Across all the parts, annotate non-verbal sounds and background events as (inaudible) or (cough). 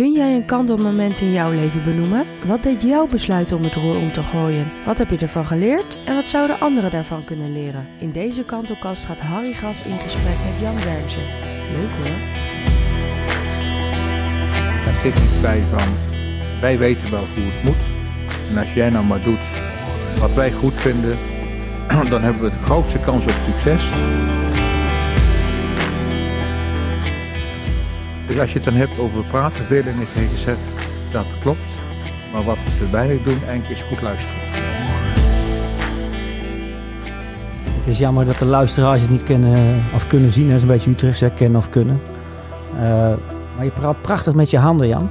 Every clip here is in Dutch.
Kun jij een kantelmoment in jouw leven benoemen? Wat deed jou besluiten om het roer om te gooien? Wat heb je ervan geleerd en wat zouden anderen daarvan kunnen leren? In deze kantelkast gaat Harry Gas in gesprek met Jan Wernsen. Leuk hoor. Daar zit iets bij van, wij weten wel hoe het moet. En als jij nou maar doet wat wij goed vinden, (clears throat) dan hebben we de grootste kans op succes. Dus als je het dan hebt over praten veel in het GGZ, dat klopt. Maar wat we erbij doen, eigenlijk is goed luisteren. Het is jammer dat de luisteraars het niet kennen of kunnen zien. Dat is een beetje Utrecht, hè, kennen of kunnen. Uh, maar je praat prachtig met je handen, Jan.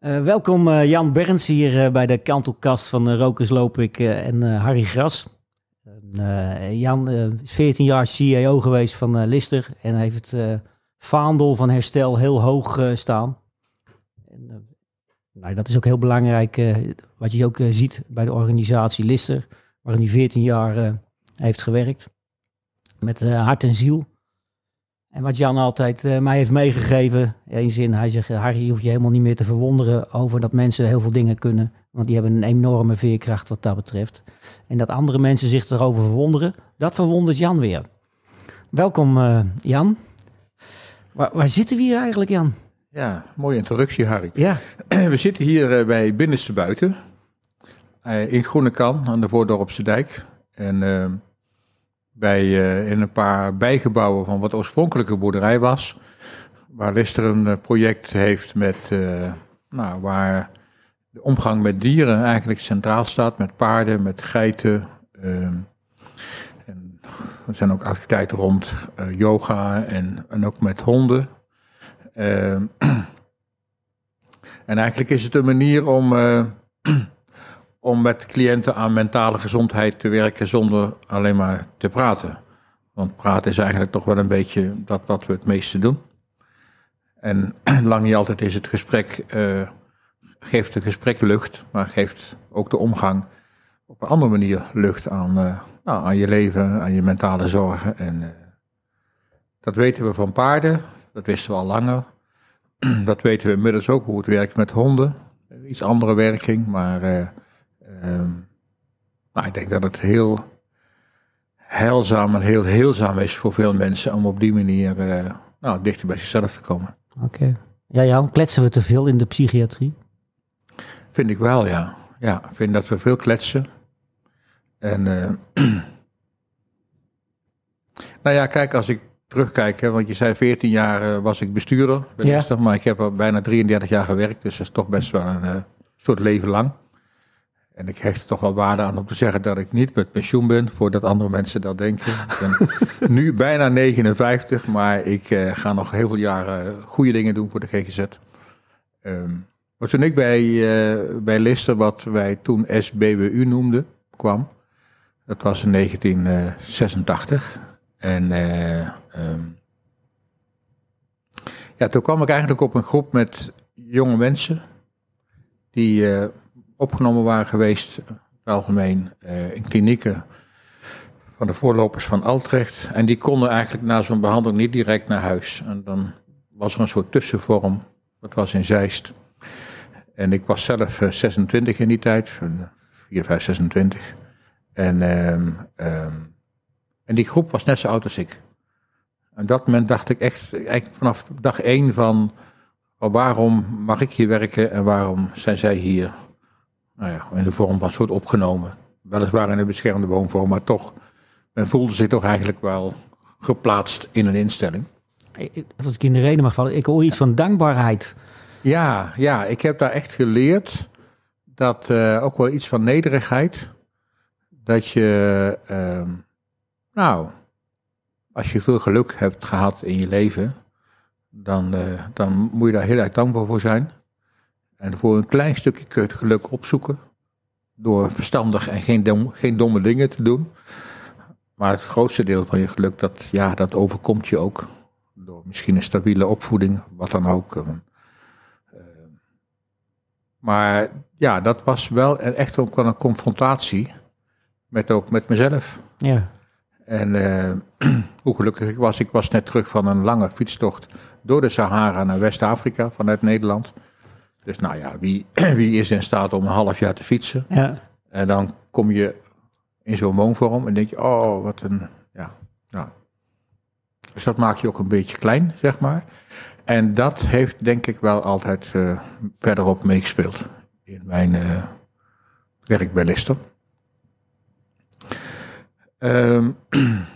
Uh, welkom Jan Berns hier bij de kantelkast van Rokers Lopik en Harry Gras. Jan is 14 jaar CEO geweest van Lister en heeft het vaandel van herstel heel hoog staan. En, nou, dat is ook heel belangrijk, wat je ook ziet bij de organisatie Lister, waarin hij 14 jaar heeft gewerkt. Met hart en ziel. En wat Jan altijd mij heeft meegegeven, één zin, hij zegt, Harry, je hoeft je helemaal niet meer te verwonderen over dat mensen heel veel dingen kunnen. Want die hebben een enorme veerkracht wat dat betreft. En dat andere mensen zich erover verwonderen, dat verwondert Jan weer. Welkom uh, Jan. Waar, waar, zitten we hier eigenlijk Jan? Ja, mooie introductie Harry. Ja. (clears throat) We zitten hier uh, bij Binnenste Buiten. Uh, in Groenekan aan de Voordorpse Dijk. En bij, in een paar bijgebouwen van wat oorspronkelijke boerderij was. Waar Lister een project heeft met, nou, waar de omgang met dieren eigenlijk centraal staat, met paarden, met geiten. Uh, en er zijn ook activiteiten rond uh, yoga en, en ook met honden. Uh, en eigenlijk is het een manier om, uh, om met cliënten aan mentale gezondheid te werken zonder alleen maar te praten. Want praten is eigenlijk toch wel een beetje dat wat we het meeste doen. En (clears throat) lang niet altijd is het gesprek geeft het gesprek lucht, maar geeft ook de omgang op een andere manier lucht aan, uh, nou, aan je leven, aan je mentale zorgen. En uh, dat weten we van paarden, dat wisten we al langer. (clears throat) dat weten we inmiddels ook hoe het werkt met honden. Iets andere werking, maar uh, nou, ik denk dat het heel heilzaam en heel heelzaam is voor veel mensen om op die manier nou, dichter bij zichzelf te komen. Oké. Ja, Jan, kletsen we te veel in de psychiatrie? Vind ik wel, ja. Ja, ik vind dat we veel kletsen. En, uh, (clears throat) nou ja, kijk, als ik terugkijk, hè, want je zei 14 jaar uh, was ik bestuurder, ja. maar ik heb al bijna 33 jaar gewerkt, dus dat is toch best wel een uh, soort leven lang. En ik hecht er toch wel waarde aan om te zeggen dat ik niet met pensioen ben, voordat andere mensen dat denken. Ik ben (laughs) nu bijna 59, maar ik ga nog heel veel jaren goede dingen doen voor de GGZ. Um, maar toen ik bij, uh, bij Lister, wat wij toen SBWU noemden, kwam, dat was in 1986. En uh, um, ja, toen kwam ik eigenlijk op een groep met jonge mensen die opgenomen waren geweest, algemeen, in klinieken van de voorlopers van Altrecht. En die konden eigenlijk na zo'n behandeling niet direct naar huis. En dan was er een soort tussenvorm, dat was in Zeist. En ik was zelf 26 in die tijd, 4, 5, 26. En, um, um, en die groep was net zo oud als ik. En dat moment dacht ik echt, eigenlijk vanaf dag één van, oh, waarom mag ik hier werken en waarom zijn zij hier? Nou ja, in de vorm van soort opgenomen. Weliswaar in een beschermde woonvorm, maar toch, men voelde zich toch eigenlijk wel geplaatst in een instelling. Als ik in de reden mag vallen, ik hoor iets van dankbaarheid. Ja, ja, ik heb daar echt geleerd dat uh, ook wel iets van nederigheid. Dat je, uh, nou, als je veel geluk hebt gehad in je leven, dan, uh, dan moet je daar heel erg dankbaar voor zijn. En voor een klein stukje kun je het geluk opzoeken. Door verstandig en geen, dom, geen domme dingen te doen. Maar het grootste deel van je geluk, dat, ja, dat overkomt je ook. Door misschien een stabiele opvoeding, wat dan ook. Maar ja, dat was wel echt ook wel een confrontatie met, ook met mezelf. Ja. En eh, (clears throat) hoe gelukkig ik was, ik was net terug van een lange fietstocht door de Sahara naar West-Afrika vanuit Nederland. Dus nou ja, wie, (clears throat) wie is in staat om een half jaar te fietsen? Ja. En dan kom je in zo'n woonvorm en denk je, oh, wat een, ja, ja. Dus dat maak je ook een beetje klein, zeg maar. En dat heeft denk ik wel altijd uh, verderop meegespeeld in mijn uh, werk bij Lister. Um, (clears throat)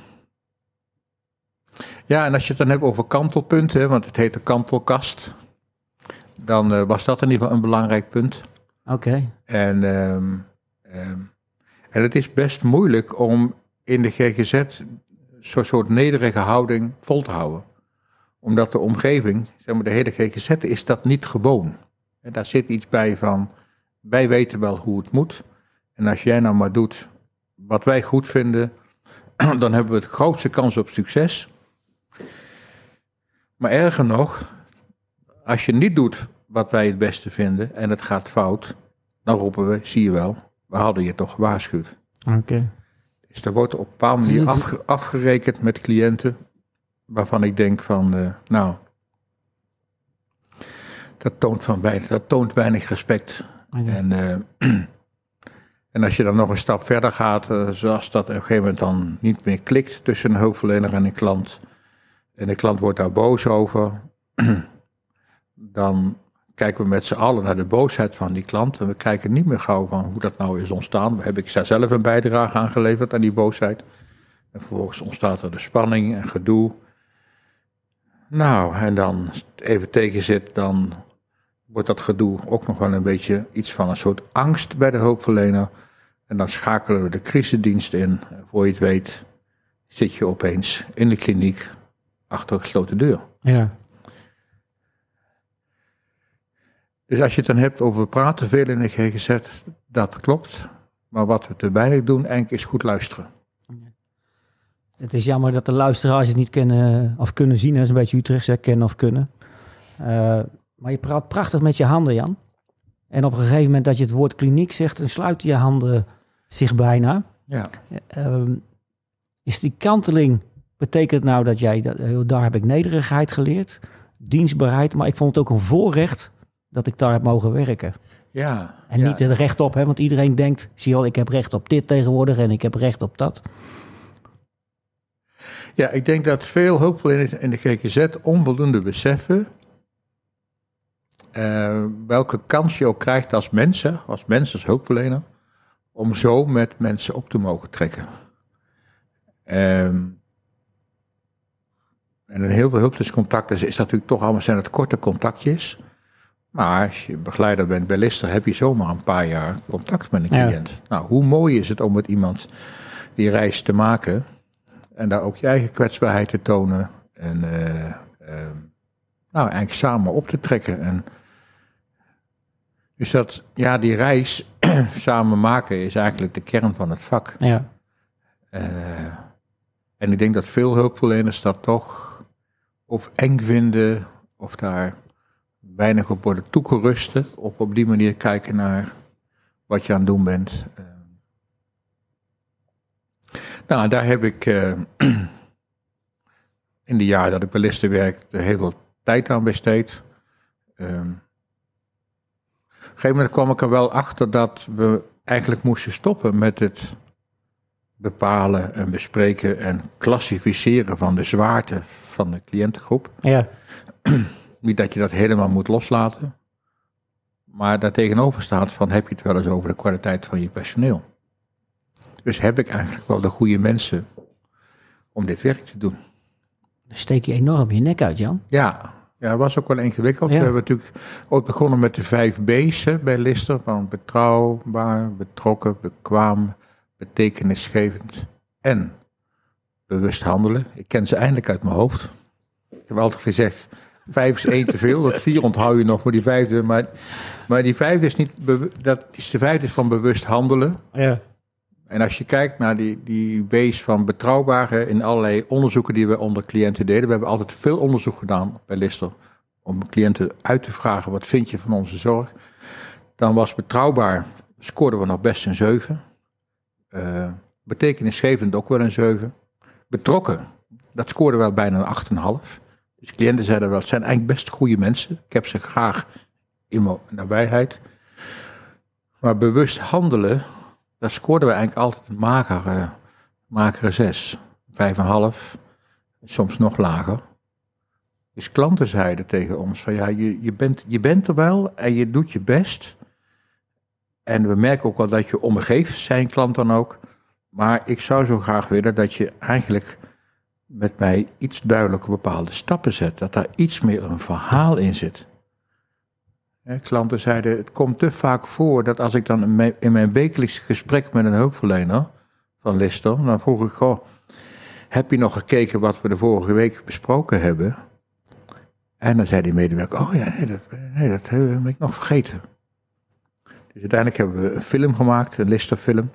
ja, en als je het dan hebt over kantelpunten, want het heet de kantelkast, dan uh, was dat in ieder geval een belangrijk punt. Oké. Okay. En, um, um, en het is best moeilijk om in de GGZ zo'n soort nederige houding vol te houden. Omdat de omgeving, zeg maar de hele GGZ, is dat niet gewoon. En daar zit iets bij van, wij weten wel hoe het moet. En als jij nou maar doet wat wij goed vinden, (clears throat) dan hebben we de grootste kans op succes. Maar erger nog, als je niet doet wat wij het beste vinden en het gaat fout, dan roepen we, zie je wel, we hadden je toch gewaarschuwd. Oké. Dus er wordt op een bepaalde manier afge afgerekend met cliënten waarvan ik denk van, uh, nou, dat toont, van weinig, dat toont weinig respect. Okay. En, uh, (clears throat) en als je dan nog een stap verder gaat, uh, zoals dat op een gegeven moment dan niet meer klikt tussen een hulpverlener en een klant, en de klant wordt daar boos over, (clears throat) dan kijken we met z'n allen naar de boosheid van die klant. En we kijken niet meer gauw van hoe dat nou is ontstaan. Hebben ik daar zelf een bijdrage aan geleverd aan die boosheid. En vervolgens ontstaat er de spanning en gedoe. Nou, en dan even tegen zit, dan wordt dat gedoe ook nog wel een beetje iets van een soort angst bij de hulpverlener. En dan schakelen we de crisisdienst in. En voor je het weet zit je opeens in de kliniek achter een gesloten deur. Ja. Dus als je het dan hebt over praten veel in de GGZ, dat klopt. Maar wat we te weinig doen, eigenlijk is goed luisteren. Het is jammer dat de luisteraars het niet kennen of kunnen zien. Dat is een beetje Utrecht, kennen of kunnen. Uh, maar je praat prachtig met je handen, Jan. En op een gegeven moment dat je het woord kliniek zegt, dan sluiten je handen zich bijna. Ja. Uh, is die kanteling, betekent nou dat jij, dat, daar heb ik nederigheid geleerd, dienstbaarheid, maar ik vond het ook een voorrecht dat ik daar heb mogen werken. Ja. En ja. niet het recht op, hè, want iedereen denkt, zie je wel, ik heb recht op dit tegenwoordig en ik heb recht op dat. Ja, ik denk dat veel hulpverleners in de GGZ onvoldoende beseffen uh, welke kans je ook krijgt als mensen, als mens, als hulpverlener, om zo met mensen op te mogen trekken. Um, en in heel veel hulpverlenerscontacten is dat natuurlijk toch allemaal zijn het korte contactjes. Maar als je begeleider bent bij Lister, heb je zomaar een paar jaar contact met een cliënt. Ja. Nou, hoe mooi is het om met iemand die reis te maken en daar ook je eigen kwetsbaarheid te tonen en uh, uh, nou, eigenlijk samen op te trekken. En dus dat, ja, die reis (clears throat) samen maken is eigenlijk de kern van het vak. Ja. Uh, en ik denk dat veel hulpverleners dat toch of eng vinden of daar weinig op worden toegerust. Op op die manier kijken naar wat je aan het doen bent. Uh, nou, daar heb ik uh, (clears throat) in de jaren dat ik bij Lister werkte heel veel tijd aan besteed. Um, op een gegeven moment kwam ik er wel achter dat we eigenlijk moesten stoppen met het bepalen en bespreken en klassificeren van de zwaarte van de cliëntengroep. Ja. (clears throat) Niet dat je dat helemaal moet loslaten, maar daartegenover staat van heb je het wel eens over de kwaliteit van je personeel. Dus heb ik eigenlijk wel de goede mensen om dit werk te doen. Dan steek je enorm je nek uit, Jan. Ja, ja dat was ook wel ingewikkeld. Ja. We hebben natuurlijk ook begonnen met de vijf B's hè, bij Lister. Van betrouwbaar, betrokken, bekwaam, betekenisgevend en bewust handelen. Ik ken ze eindelijk uit mijn hoofd. Ik heb altijd gezegd, vijf is één te veel. Dat vier onthoud je nog, maar die vijfde... Maar, maar die vijfde is niet... Dat is de vijfde is van bewust handelen. Ja. En als je kijkt naar die, die van betrouwbare in allerlei onderzoeken die we onder cliënten deden. We hebben altijd veel onderzoek gedaan bij Lister. Om cliënten uit te vragen, wat vind je van onze zorg? Dan was betrouwbaar, scoorden we nog best een 7. Uh, betekenisgevend ook wel een 7. betrokken. Dat scoorde wel bijna een 8,5. Dus cliënten zeiden wel, zijn eigenlijk best goede mensen. Ik heb ze graag in mijn nabijheid. Maar bewust handelen, daar scoorden we eigenlijk altijd een magere, magere 6. 5,5, soms nog lager. Dus klanten zeiden tegen ons van ja, je, je, bent, je bent er wel en je doet je best. En we merken ook wel dat je omgeeft, zijn klant dan ook. Maar ik zou zo graag willen dat je eigenlijk met mij iets duidelijker bepaalde stappen zet. Dat daar iets meer een verhaal in zit. Klanten zeiden, het komt te vaak voor dat als ik dan in mijn, wekelijkse gesprek met een hulpverlener van Lister, dan vroeg ik, goh, heb je nog gekeken wat we de vorige week besproken hebben? En dan zei die medewerker, oh ja, nee, dat, nee, dat heb ik nog vergeten. Dus uiteindelijk hebben we een film gemaakt, een Lister-film.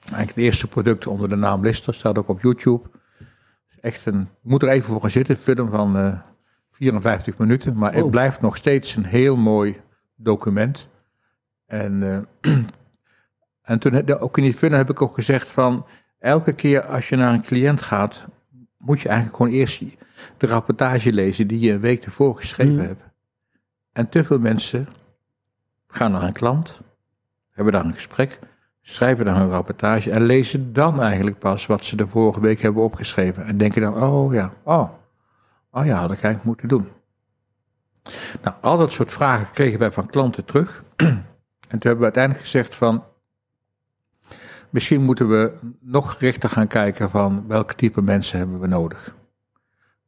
Eigenlijk het eerste product onder de naam Lister, staat ook op YouTube. Echt een, moet er even voor gaan zitten, film van eh, 54 minuten. Maar het oh. blijft nog steeds een heel mooi document. En, uh, (clears throat) en toen, ook in die film heb ik ook gezegd van, elke keer als je naar een cliënt gaat, moet je eigenlijk gewoon eerst de rapportage lezen die je een week ervoor geschreven mm. hebt. En te veel mensen gaan naar een klant, hebben daar een gesprek, schrijven dan een rapportage en lezen dan eigenlijk pas wat ze de vorige week hebben opgeschreven. En denken dan, oh ja, oh, oh ja, had ik eigenlijk moeten doen. Nou, al dat soort vragen kregen wij van klanten terug. (clears throat) En toen hebben we uiteindelijk gezegd van, misschien moeten we nog gerichter gaan kijken van welke type mensen hebben we nodig.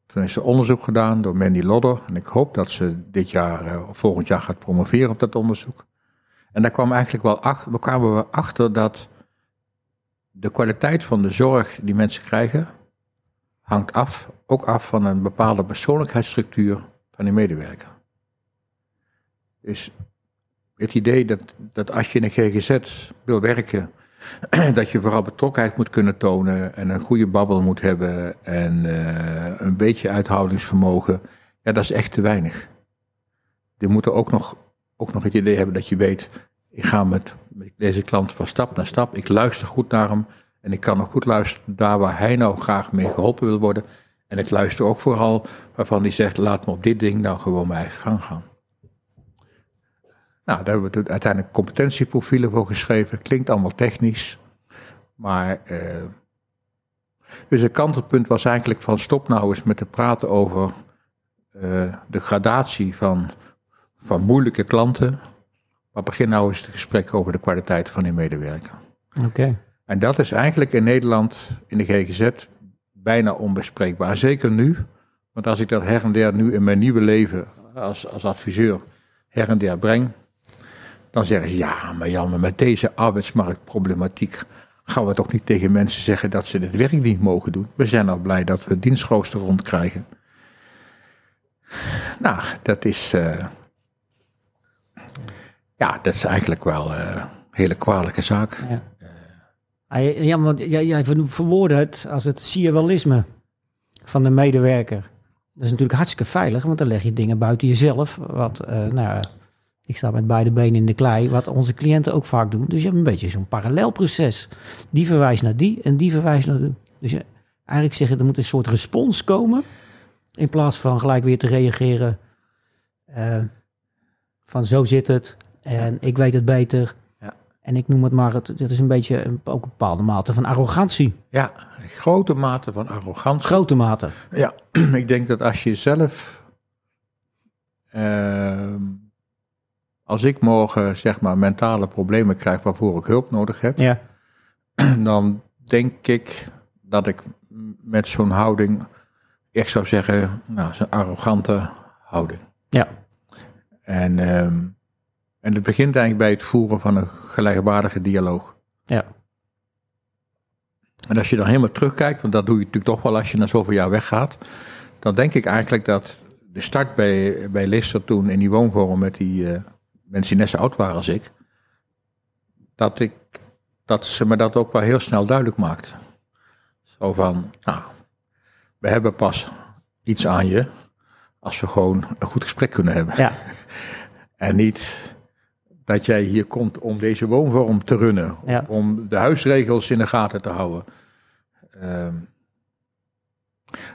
Toen is er onderzoek gedaan door Mandy Lodder. En ik hoop dat ze dit jaar eh, of volgend jaar gaat promoveren op dat onderzoek. En daar kwam eigenlijk wel achter, we kwamen we achter dat de kwaliteit van de zorg die mensen krijgen, hangt af, ook af van een bepaalde persoonlijkheidsstructuur van die medewerker. Dus het idee dat, dat als je in een GGZ wil werken, (clears throat) dat je vooral betrokkenheid moet kunnen tonen en een goede babbel moet hebben en uh, een beetje uithoudingsvermogen, ja, dat is echt te weinig. Je moet er ook nog, ook nog het idee hebben dat je weet, ik ga met deze klant van stap naar stap, ik luister goed naar hem en ik kan nog goed luisteren daar waar hij nou graag mee geholpen wil worden. En ik luister ook vooral waarvan hij zegt, laat me op dit ding nou gewoon mijn eigen gang gaan. Nou, daar hebben we uiteindelijk competentieprofielen voor geschreven. Klinkt allemaal technisch. Maar. Uh, dus het kantelpunt was eigenlijk van stop nou eens met te praten over uh, de gradatie van, van moeilijke klanten. Maar begin nou eens het gesprek over de kwaliteit van die medewerker. Oké. En dat is eigenlijk in Nederland, in de GGZ, bijna onbespreekbaar. Zeker nu. Want als ik dat her en der nu in mijn nieuwe leven als, als adviseur her en der breng, dan zeggen ze, ja, maar Jan, met deze arbeidsmarktproblematiek gaan we toch niet tegen mensen zeggen dat ze dit werk niet mogen doen. We zijn al blij dat we dienstrooster rondkrijgen. Nou, dat is, uh, ja, dat is eigenlijk wel uh, een hele kwalijke zaak. Ja. Uh, ja, want jij, jij verwoordde het als het sierealisme van de medewerker. Dat is natuurlijk hartstikke veilig, want dan leg je dingen buiten jezelf. Wat, nou ik sta met beide benen in de klei, wat onze cliënten ook vaak doen. Dus je hebt een beetje zo'n parallelproces. Die verwijst naar die en die verwijst naar die. Dus je, eigenlijk zeggen, er moet een soort respons komen. In plaats van gelijk weer te reageren uh, van zo zit het en ik weet het beter. En ik noem het maar, het, het is een beetje een, ook een bepaalde mate van arrogantie. Ja, grote mate van arrogantie. Grote mate. Ja, (clears throat) ik denk dat als je zelf... Uh, als ik morgen zeg maar mentale problemen krijg waarvoor ik hulp nodig heb, ja. (clears throat) dan denk ik dat ik met zo'n houding echt zou zeggen, nou, zo'n arrogante houding. Ja. En, um, en het begint eigenlijk bij het voeren van een gelijkwaardige dialoog. Ja. En als je dan helemaal terugkijkt, want dat doe je natuurlijk toch wel als je na zoveel jaar weggaat, dan denk ik eigenlijk dat de start bij, bij Lister toen in die woonvorm met die, uh, mensen die net zo oud waren als ik, dat, ik, dat ze me dat ook wel heel snel duidelijk maakte. Zo van, nou, we hebben pas iets aan je als we gewoon een goed gesprek kunnen hebben. Ja. (laughs) en niet dat jij hier komt om deze woonvorm te runnen, om de huisregels in de gaten te houden. Um,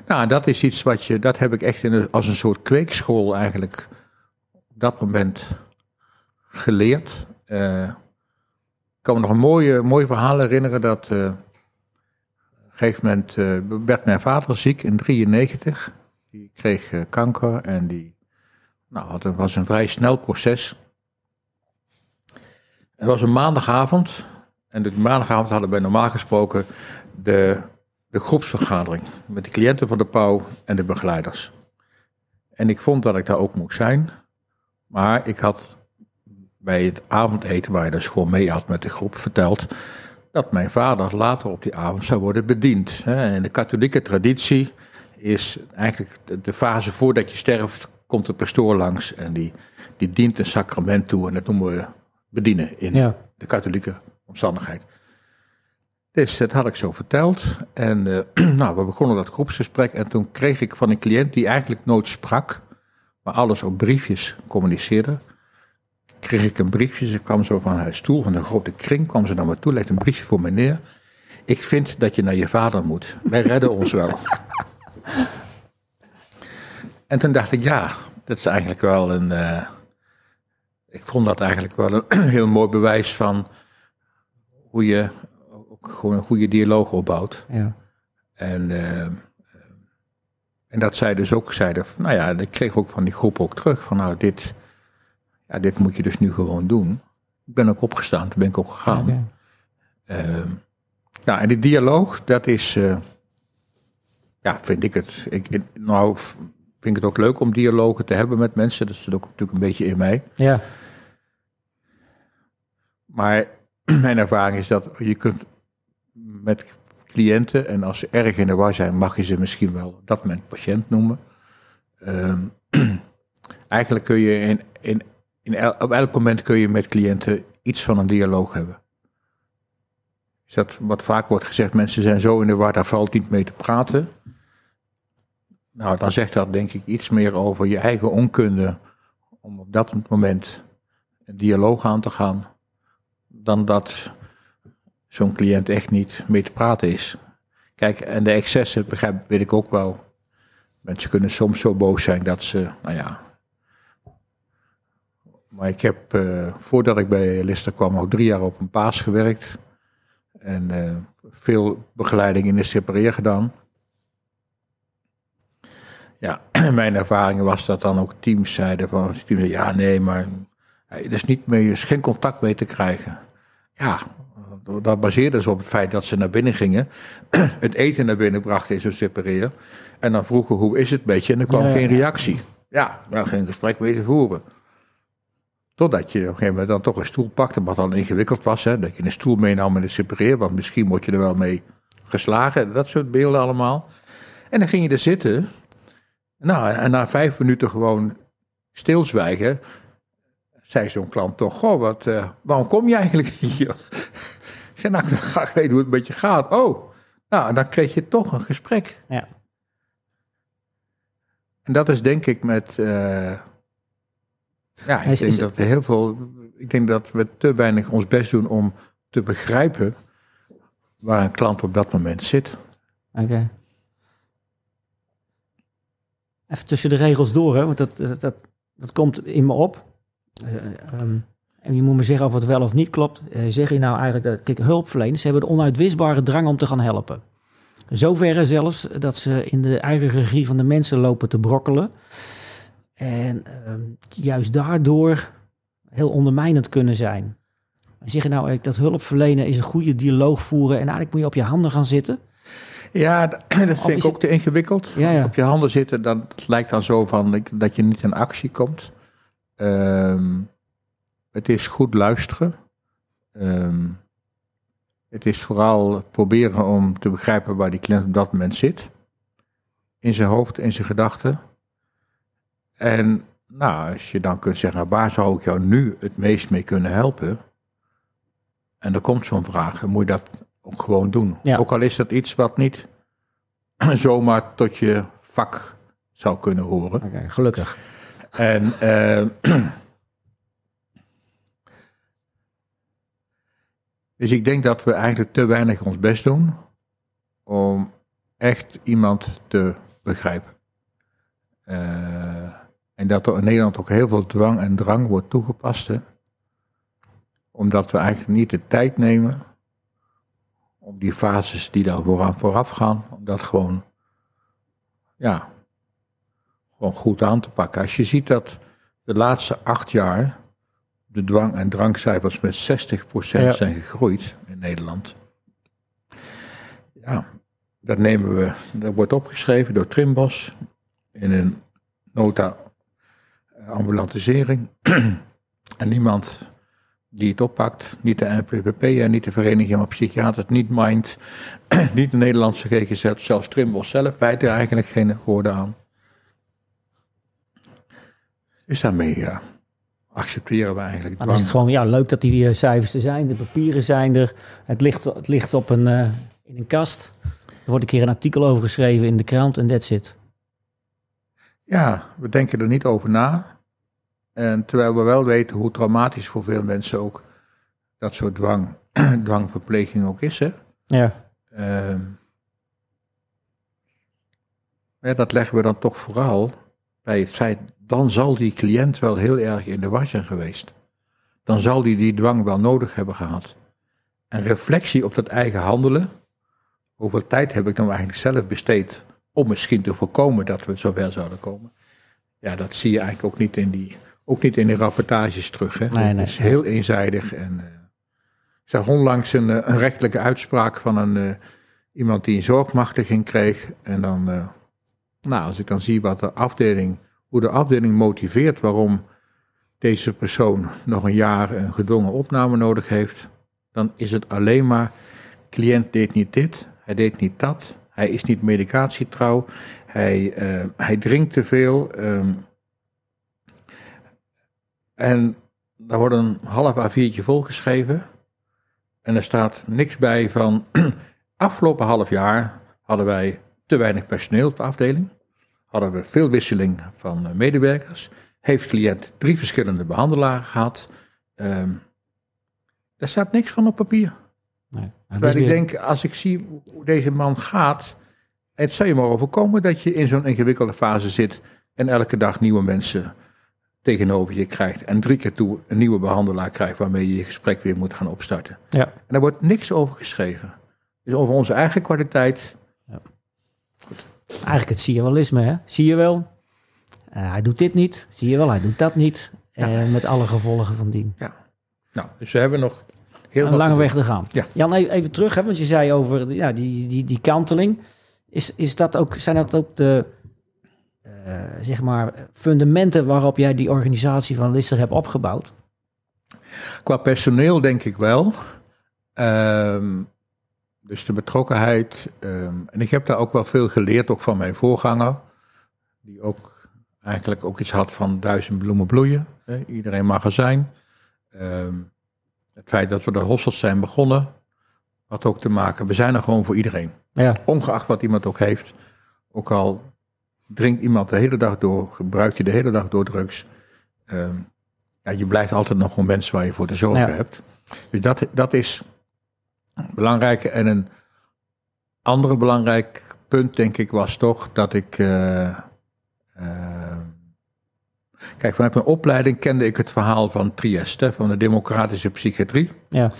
Nou, dat is iets wat je, dat heb ik echt in als een soort kweekschool eigenlijk op dat moment geleerd. Eh, ik kan me nog een mooie, mooi verhaal herinneren dat eh, op een gegeven moment eh, werd mijn vader ziek in 93. Die kreeg kanker en die nou, had, het was een vrij snel proces. Het was een maandagavond en de maandagavond hadden wij normaal gesproken de, de groepsvergadering met de cliënten van de pauw en de begeleiders. En ik vond dat ik daar ook moest zijn, maar ik had bij het avondeten, waar je dus gewoon mee had met de groep, verteld dat mijn vader later op die avond zou worden bediend. In de katholieke traditie is eigenlijk de, de fase voordat je sterft, komt de pastoor langs en die, die dient een sacrament toe en dat noemen we bedienen in Ja. de katholieke omstandigheid. Dus dat had ik zo verteld. En eh, (clears throat) nou, we begonnen dat groepsgesprek. En toen kreeg ik van een cliënt die eigenlijk nooit sprak, maar alles op briefjes communiceerde. Kreeg ik een briefje. Ze kwam zo van haar stoel, van een grote kring, kwam ze naar me toe, legde een briefje voor me neer. Ik vind dat je naar je vader moet. Wij redden ons wel. (laughs) En toen dacht ik, ja, dat is eigenlijk wel een. eh, ik vond dat eigenlijk wel een (clears throat) heel mooi bewijs van hoe je ook gewoon een goede dialoog opbouwt. Ja. En, eh, en dat zij dus ook zeiden, van, nou ja, ik kreeg ook van die groep ook terug van nou, dit, ja, dit moet je dus nu gewoon doen. Ik ben ook opgestaan, toen ben ik ook gegaan. Oké. Ehm, ja, en die dialoog, dat is, eh, ja, vind ik het. Ik, nou, vind ik het ook leuk om dialogen te hebben met mensen. Dat zit ook natuurlijk een beetje in mij. Ja. Maar (clears throat) mijn ervaring is dat je kunt met cliënten, en als ze erg in de war zijn, mag je ze misschien wel op dat moment patiënt noemen. Ehm, (clears throat) eigenlijk kun je in, in, in op elk moment kun je met cliënten iets van een dialoog hebben. Dat wat vaak wordt gezegd, mensen zijn zo in de war, daar valt niet mee te praten. Nou, dan zegt dat denk ik iets meer over je eigen onkunde om op dat moment een dialoog aan te gaan, dan dat zo'n cliënt echt niet mee te praten is. Kijk, en de excessen, begrijp, weet ik ook wel. Mensen kunnen soms zo boos zijn dat ze, nou ja. Maar ik heb, eh, voordat ik bij Lister kwam, nog drie jaar op een paas gewerkt. En eh, veel begeleiding in de separeer gedaan. Ja, (clears throat) mijn ervaring was dat dan ook teams zeiden van, ja nee, maar er is, niet mee, er is geen contact mee te krijgen. Ja, dat baseerde ze op het feit dat ze naar binnen gingen, (clears throat) het eten naar binnen brachten in zo'n separeer. En dan vroegen hoe is het met je en er kwam Ja, geen reactie. Ja, wel geen gesprek mee te voeren. Totdat je op een gegeven moment dan toch een stoel pakte, wat dan ingewikkeld was. Hè, dat je een stoel meenam in de separeer, want misschien word je er wel mee geslagen. Dat soort beelden allemaal. En dan ging je er zitten. Nou, en na vijf minuten gewoon stilzwijgen, zei zo'n klant toch, goh, wat, eh, waarom kom je eigenlijk (laughs) hier? Ik zei, nou, ik wil graag weten hoe het met je gaat. Oh, nou, dan kreeg je toch een gesprek. Ja. En dat is denk ik met, eh, ja, ik Is- denk is- dat er heel veel, ik denk dat we te weinig ons best doen om te begrijpen waar een klant op dat moment zit. Oké. Even tussen de regels door, hè, want dat, dat, dat, dat komt in me op. Eh, ehm, en je moet me zeggen of het wel of niet klopt. Eh, zeg je nou eigenlijk dat kijk, hulpverleners hebben de onuitwisbare drang om te gaan helpen. Zoverre zelfs dat ze in de eigen regie van de mensen lopen te brokkelen. En ehm, juist daardoor heel ondermijnend kunnen zijn. Zeg je nou eigenlijk dat hulpverlenen is een goede dialoog voeren en eigenlijk moet je op je handen gaan zitten? Ja, (clears throat) dat vind ik ook te ingewikkeld. Ja, ja. Op je handen zitten, dan, het lijkt dan zo van dat je niet in actie komt. Ehm, het is goed luisteren. Ehm, het is vooral proberen om te begrijpen waar die cliënt op dat moment zit. In zijn hoofd, in zijn gedachten. En nou, als je dan kunt zeggen, nou, waar zou ik jou nu het meest mee kunnen helpen? En er komt zo'n vraag, dan moet je dat ook gewoon doen. Ja. Ook al is dat iets wat niet (clears throat) zomaar tot je vak zou kunnen horen. Oké, gelukkig. En eh, (clears throat) dus ik denk dat we eigenlijk te weinig ons best doen om echt iemand te begrijpen. Eh, en dat er in Nederland ook heel veel dwang en drang wordt toegepast. Hè? Omdat we eigenlijk niet de tijd nemen om die fases die daar vooraf, gaan, om dat gewoon, ja, gewoon goed aan te pakken. Als je ziet dat de laatste acht jaar de dwang- en drankcijfers met 60% Ja. zijn gegroeid in Nederland. Ja, dat nemen we, dat wordt opgeschreven door Trimbos in een nota eh, ambulantisering. (clears throat) en niemand die het oppakt, niet de NPPP en niet de Vereniging van Psychiaters, niet Mind, (clears throat) niet de Nederlandse GGZ, zelfs Trimbos zelf wijt er eigenlijk geen woorden aan. Dus daarmee ja, accepteren we eigenlijk Dan is het gewoon ja, leuk dat die eh, cijfers er zijn, de papieren zijn er. Het ligt, het ligt op een, eh, in een kast. Er wordt een keer een artikel over geschreven in de krant en that's it. Ja, we denken er niet over na. En terwijl we wel weten hoe traumatisch voor veel mensen ook dat soort dwang, (clears throat) dwangverpleging ook is. Hè? Ja, Ehm, ja, dat leggen we dan toch vooral bij het feit, dan zal die cliënt wel heel erg in de war zijn geweest. Dan zal die die dwang wel nodig hebben gehad. En reflectie op dat eigen handelen, hoeveel tijd heb ik dan eigenlijk zelf besteed om misschien te voorkomen dat we zover zouden komen. Ja, dat zie je eigenlijk ook niet in die, ook niet in de rapportages terug. Hè. Nee, nee. Het is heel eenzijdig. En, eh, ik zag onlangs een, eh, een rechtelijke uitspraak van een, eh, iemand die een zorgmachtiging kreeg. En dan, nou, als ik dan zie wat de afdeling, hoe de afdeling motiveert waarom deze persoon nog een jaar een gedwongen opname nodig heeft, dan is het alleen maar, cliënt deed niet dit, hij deed niet dat, hij is niet medicatietrouw, hij, eh, hij drinkt te veel. ehm, en daar wordt een half A4'tje volgeschreven. En er staat niks bij van, (clears throat) afgelopen half jaar hadden wij te weinig personeel op de afdeling. Hadden we veel wisseling van eh, medewerkers. Heeft cliënt drie verschillende behandelaren gehad. Ehm daar staat niks van op papier. nee. Ik denk, als ik zie hoe deze man gaat, het zou je maar overkomen dat je in zo'n ingewikkelde fase zit en elke dag nieuwe mensen tegenover je krijgt en drie keer toe een nieuwe behandelaar krijgt waarmee je je gesprek weer moet gaan opstarten. Ja. En daar wordt niks over geschreven. Dus over onze eigen kwaliteit, Eigenlijk het signalisme, hè? Zie je wel? Eh, hij doet dit niet. Zie je wel, hij doet dat niet. Eh, met alle gevolgen van dien. nou, dus we hebben nog heel Een lange te weg te gaan. Ja. Jan, even, even terug, hè, want je zei over ja, die, die, die kanteling. Is, is dat ook, zijn dat ook de eh, zeg maar, fundamenten waarop jij die organisatie van Lister hebt opgebouwd? Qua personeel denk ik wel. Ehm, dus de betrokkenheid. ehm, en ik heb daar ook wel veel geleerd, ook van mijn voorganger. Die ook eigenlijk ook iets had van duizend bloemen bloeien. Hè, iedereen mag er zijn. Ehm, het feit dat we de hostels zijn begonnen, had ook te maken. We zijn er gewoon voor iedereen. Ja, Ongeacht wat iemand ook heeft. Ook al drinkt iemand de hele dag door, gebruikt je de hele dag door drugs. ehm, ja, je blijft altijd nog een mens waar je voor te zorgen Ja. hebt. Dus dat, dat is belangrijk. En een andere belangrijk punt, denk ik, was toch dat ik. eh, eh, kijk, vanuit mijn opleiding kende ik het verhaal van Trieste, van de democratische psychiatrie. ja,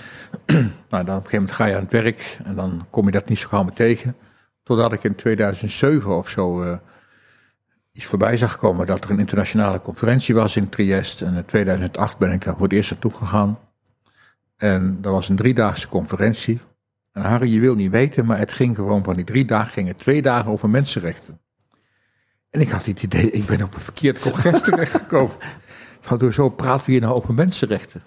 (clears throat) Nou, dan op een gegeven moment ga je aan het werk en dan kom je dat niet zo gauw meer tegen. Totdat ik in 2007 of zo eh, iets voorbij zag komen dat er een internationale conferentie was in Trieste. En in 2008 ben ik daar voor het eerst naartoe gegaan. En dat was een driedaagse conferentie. En Harry, je wil niet weten, maar het ging gewoon van die drie dagen, gingen twee dagen over mensenrechten. En ik had het idee, ik ben op een verkeerd congres (laughs) terechtgekomen. Van, zo praten we hier nou over mensenrechten.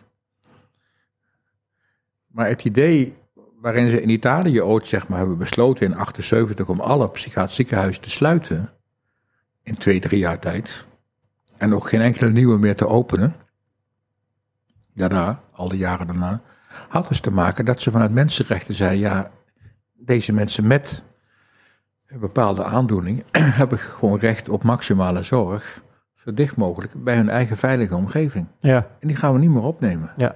Maar het idee waarin ze in Italië ooit zeg maar, hebben besloten in 78 om alle psychiatrische ziekenhuizen te sluiten. In twee, drie jaar tijd. En ook geen enkele nieuwe meer te openen. Daarna, al die jaren daarna. Had dus te maken dat ze vanuit mensenrechten zeiden: ja, deze mensen met een bepaalde aandoening (clears throat) hebben gewoon recht op maximale zorg. Zo dicht mogelijk bij hun eigen veilige omgeving. ja, En die gaan we niet meer opnemen. ja.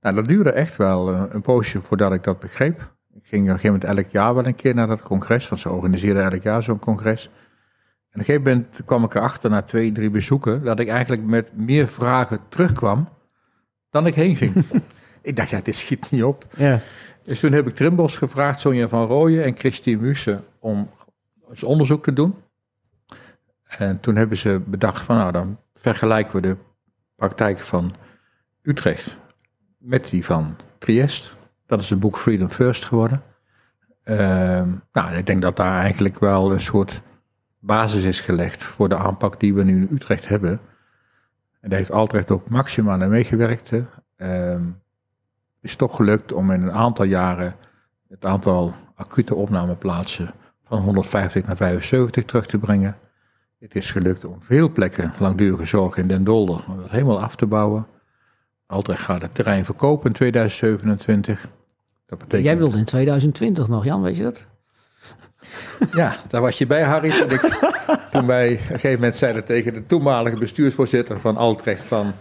Nou, dat duurde echt wel eh, een poosje voordat ik dat begreep. Ik ging op een gegeven moment elk jaar wel een keer naar dat congres, want ze organiseerden elk jaar zo'n congres. En op een gegeven moment kwam ik erachter na twee, drie bezoeken, dat ik eigenlijk met meer vragen terugkwam dan ik heen ging. (laughs) ik dacht, ja, dit schiet niet op. Ja. Dus toen heb ik Trimbos gevraagd, Sonja van Rooyen en Christine Mussen, om eens onderzoek te doen. En toen hebben ze bedacht van, nou dan vergelijken we de praktijk van Utrecht met die van Triest. Dat is het boek Freedom First geworden. Ehm, nou, ik denk dat daar eigenlijk wel een soort basis is gelegd voor de aanpak die we nu in Utrecht hebben. En daar heeft Altrecht ook maximaal aan meegewerkt. hè. Ehm, is toch gelukt om in een aantal jaren het aantal acute opnameplaatsen van 150 naar 75 terug te brengen. Het is gelukt om veel plekken langdurige zorg in Den Dolder helemaal af te bouwen. Altrecht gaat het terrein verkopen in 2027. Dat betekent, Jij wilde in 2020 nog, Jan, weet je dat? Ja, daar was je bij, Harry. Toen, ik, toen wij op een gegeven moment zeiden tegen de toenmalige bestuursvoorzitter van Altrecht van...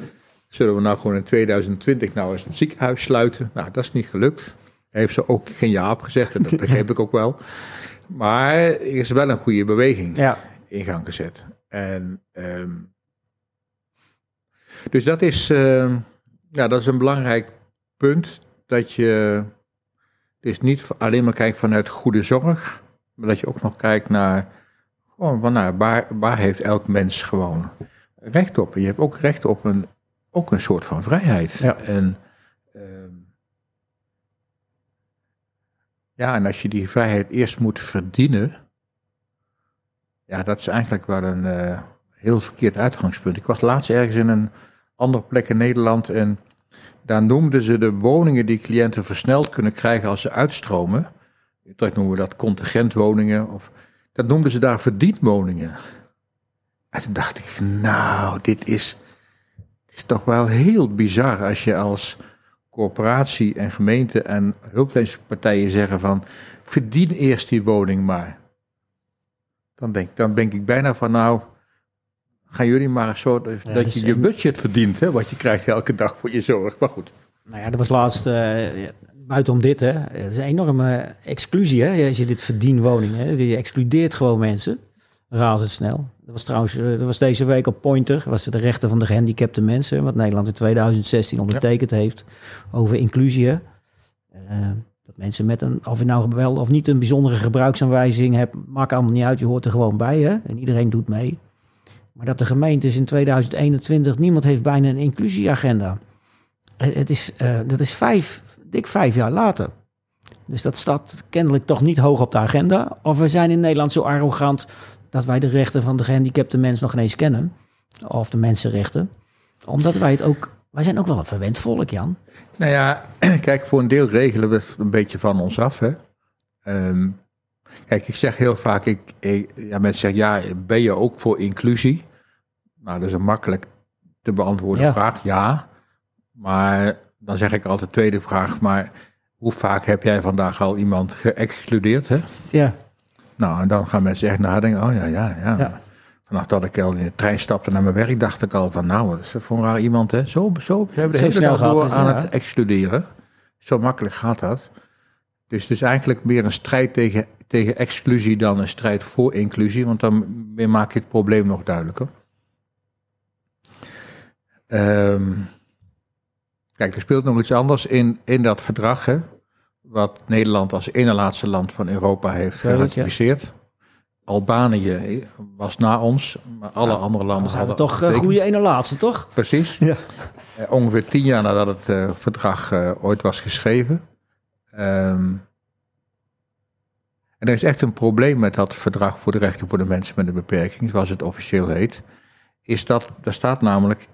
Zullen we nou gewoon in 2020 nou eens het ziekenhuis sluiten? Nou, dat is niet gelukt. Hij heeft ze ook geen ja op gezegd en dat begreep ik ook wel. Maar er is wel een goede beweging Ja. in gang gezet. En, ehm, dus dat is, ehm, ja, dat is een belangrijk punt. Dat je dus niet alleen maar kijkt vanuit goede zorg, maar dat je ook nog kijkt naar gewoon, van, nou, waar, waar heeft elk mens gewoon recht op. Je hebt ook recht op een, ook een soort van vrijheid. Ja. En, ehm, ja, en als je die vrijheid eerst moet verdienen, ja, dat is eigenlijk wel een eh, heel verkeerd uitgangspunt. Ik was laatst ergens in een andere plek in Nederland en daar noemden ze de woningen die cliënten versneld kunnen krijgen als ze uitstromen. Utrecht noemen we dat contingentwoningen. Of, dat noemden ze daar verdienwoningen. En toen dacht ik, nou, dit is, dit is toch wel heel bizar als je als corporatie en gemeente en hulpverleningspartijen zeggen van, verdien eerst die woning maar. Dan denk, dan denk ik bijna van, nou, gaan jullie maar soort, dat dus je je budget verdient, hè, wat je krijgt elke dag voor je zorg. Maar goed. Nou ja, dat was laatst, eh, buitenom dit, hè. Het is een enorme exclusie, hè. Als je dit verdienwoning, hè. Je excludeert gewoon mensen. Razendsnel. Dat was trouwens, eh, dat was deze week op Pointer. Was de rechten van de gehandicapte mensen. Wat Nederland in 2016 ondertekend heeft. Over inclusie. Eh, dat mensen met een, of je nou wel of niet een bijzondere gebruiksaanwijzing hebt, maakt allemaal niet uit. Je hoort er gewoon bij, hè. En iedereen doet mee. Maar dat de gemeentes in 2021, niemand heeft bijna een inclusieagenda. Het het is, eh, dat is vijf, dik vijf jaar later. Dus dat staat kennelijk toch niet hoog op de agenda. Of we zijn in Nederland zo arrogant dat wij de rechten van de gehandicapte mens nog ineens kennen. Of de mensenrechten. Omdat wij het ook, wij zijn ook wel een verwend volk, Jan. Nou ja, (clears throat) kijk, voor een deel regelen we het een beetje van ons af. Hè? Ehm, kijk, ik zeg heel vaak, ik, ik- ja, mensen zeggen, ja, ben je ook voor inclusie? Nou, dat is een makkelijk te beantwoorden Ja. vraag, ja. Maar dan zeg ik altijd tweede vraag, maar hoe vaak heb jij vandaag al iemand geëxcludeerd? Hè? Ja. Nou, en dan gaan mensen echt nadenken, oh ja, ja, ja. Ja. Vanaf dat ik al in de trein stapte naar mijn werk, dacht ik al van, nou, wat is dat voor een raar iemand, hè? Zo, zo, ze hebben de hele snel dag door aan ja. het excluderen. Zo makkelijk gaat dat. Dus het is eigenlijk meer een strijd tegen, tegen exclusie dan een strijd voor inclusie, want dan maak je het probleem nog duidelijker. Ehm, kijk, er speelt nog iets anders in, in dat verdrag, hè, wat Nederland als ene laatste land van Europa heeft ja. geratificeerd. Albanië was na ons, maar alle Nou, andere landen we hadden toch een getekend. goede ene laatste, toch? Precies. Ja. Eh, ongeveer tien jaar nadat het eh, verdrag eh, ooit was geschreven. Ehm, en er is echt een probleem met dat verdrag voor de rechten voor de mensen met een beperking, zoals het officieel heet. Is dat, er staat namelijk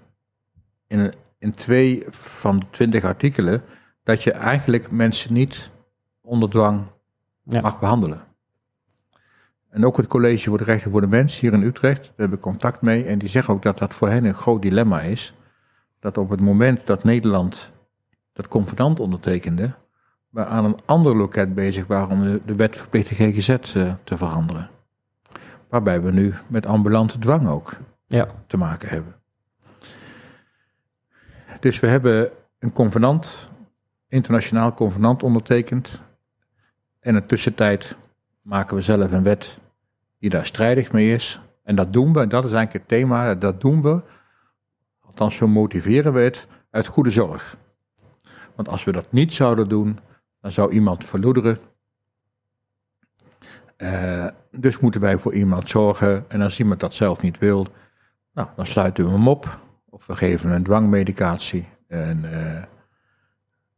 in, in twee van de twintig artikelen dat je eigenlijk mensen niet onder dwang Ja. mag behandelen. En ook het College voor de Rechten voor de Mens hier in Utrecht, daar hebben we contact mee. En die zeggen ook dat dat voor hen een groot dilemma is. Dat op het moment dat Nederland dat convenant ondertekende, we aan een ander loket bezig waren om de, de wet verplichte GGZ eh, te veranderen. Waarbij we nu met ambulante dwang ook Ja. te maken hebben. Dus we hebben een convenant, internationaal convenant ondertekend. in de tussentijd maken we zelf een wet die daar strijdig mee is. En dat doen we, en dat is eigenlijk het thema, dat doen we, althans zo motiveren we het, uit goede zorg. Want als we dat niet zouden doen, dan zou iemand verloederen. Uh, dus moeten wij voor iemand zorgen. En als iemand dat zelf niet wil, nou, dan sluiten we hem op. Of we geven een dwangmedicatie. En, uh,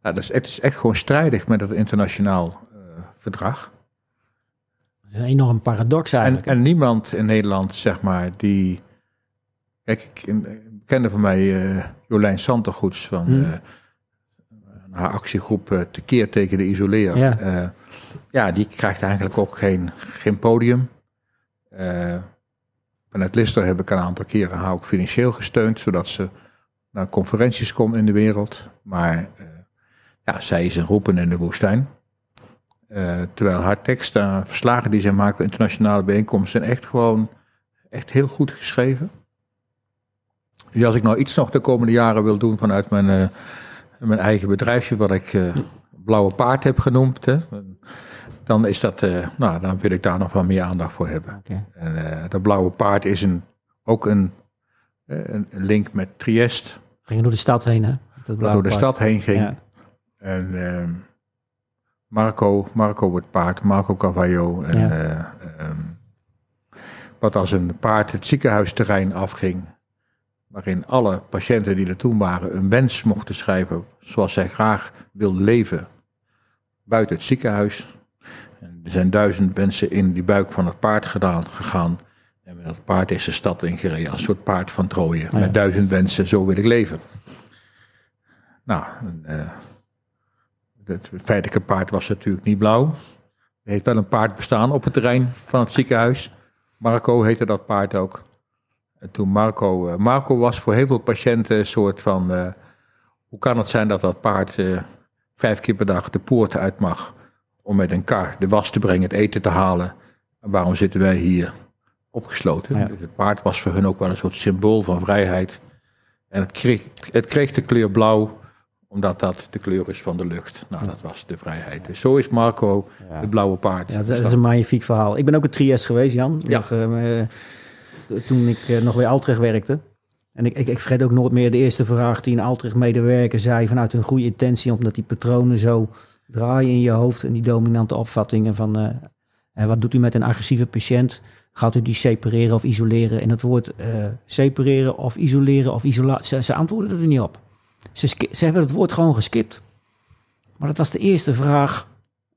nou, dat is, het is echt gewoon strijdig met het internationaal uh, verdrag. Dat is een enorm paradox eigenlijk. En, en, niemand in Nederland, zeg maar, die... Kijk, ik, een bekende van mij, Jolijn Santergoeds, van... Hmm haar actiegroep uh, Tekeer tegen de isoleer. Ja. Uh, ja, die krijgt eigenlijk ook geen, geen podium. Vanuit Lister heb ik een aantal keren haar ook financieel gesteund, zodat ze naar conferenties komt in de wereld. Maar ja, zij is een roepen in de woestijn. terwijl haar teksten, verslagen die zij maakt internationale bijeenkomsten, zijn echt gewoon echt heel goed geschreven. Dus als ik nou iets nog de komende jaren wil doen vanuit mijn mijn eigen bedrijfje, wat ik Blauwe Paard heb genoemd. Hè, dan, is dat, uh, nou, dan wil ik daar nog wel meer aandacht voor hebben. Okay. En uh, dat Blauwe Paard is een, ook een, een link met Triest. Ging door de stad heen, hè? Dat door de stad heen ging. Ja. En ehm, Marco, Marco het paard, Marco Cavallo. En, ja. um, wat als een paard het ziekenhuisterrein afging waarin alle patiënten die er toen waren een wens mochten schrijven zoals zij graag wilden leven buiten het ziekenhuis. Er zijn duizend wensen in die buik van het paard gedaan, gegaan. En met dat paard is de stad ingereden als een soort paard van Troje. Met duizend wensen, zo wil ik leven. Nou, uh, het feitelijke paard was natuurlijk niet blauw. Er heeft wel een paard bestaan op het terrein van het ziekenhuis. Marco heette dat paard ook. En toen Marco, uh, Marco was voor heel veel patiënten een soort van, uh, hoe kan het zijn dat dat paard vijf keer per dag de poort uit mag om met een kar de was te brengen, het eten te halen. En waarom zitten wij hier opgesloten? Dus het paard was voor hun ook wel een soort symbool van vrijheid. En het kreeg, het kreeg de kleur blauw, omdat dat de kleur is van de lucht. Nou, dat was de vrijheid. Dus zo is Marco ja. het blauwe paard. Ja, dat is een magnifiek verhaal. Ik ben ook een Triest geweest, Jan. Ja. Nog, toen ik eh, nog bij Altrecht werkte. En ik, ik, ik vergeet ook nooit meer de eerste vraag die een Altrecht-medewerker zei vanuit een goede intentie, omdat die patronen zo draaien in je hoofd en die dominante opvattingen van uh, wat doet u met een agressieve patiënt? Gaat u die separeren of isoleren? En het woord uh, separeren of isoleren of isolatie, ze, ze antwoorden er niet op. Ze, ze hebben het woord gewoon geskipt. Maar dat was de eerste vraag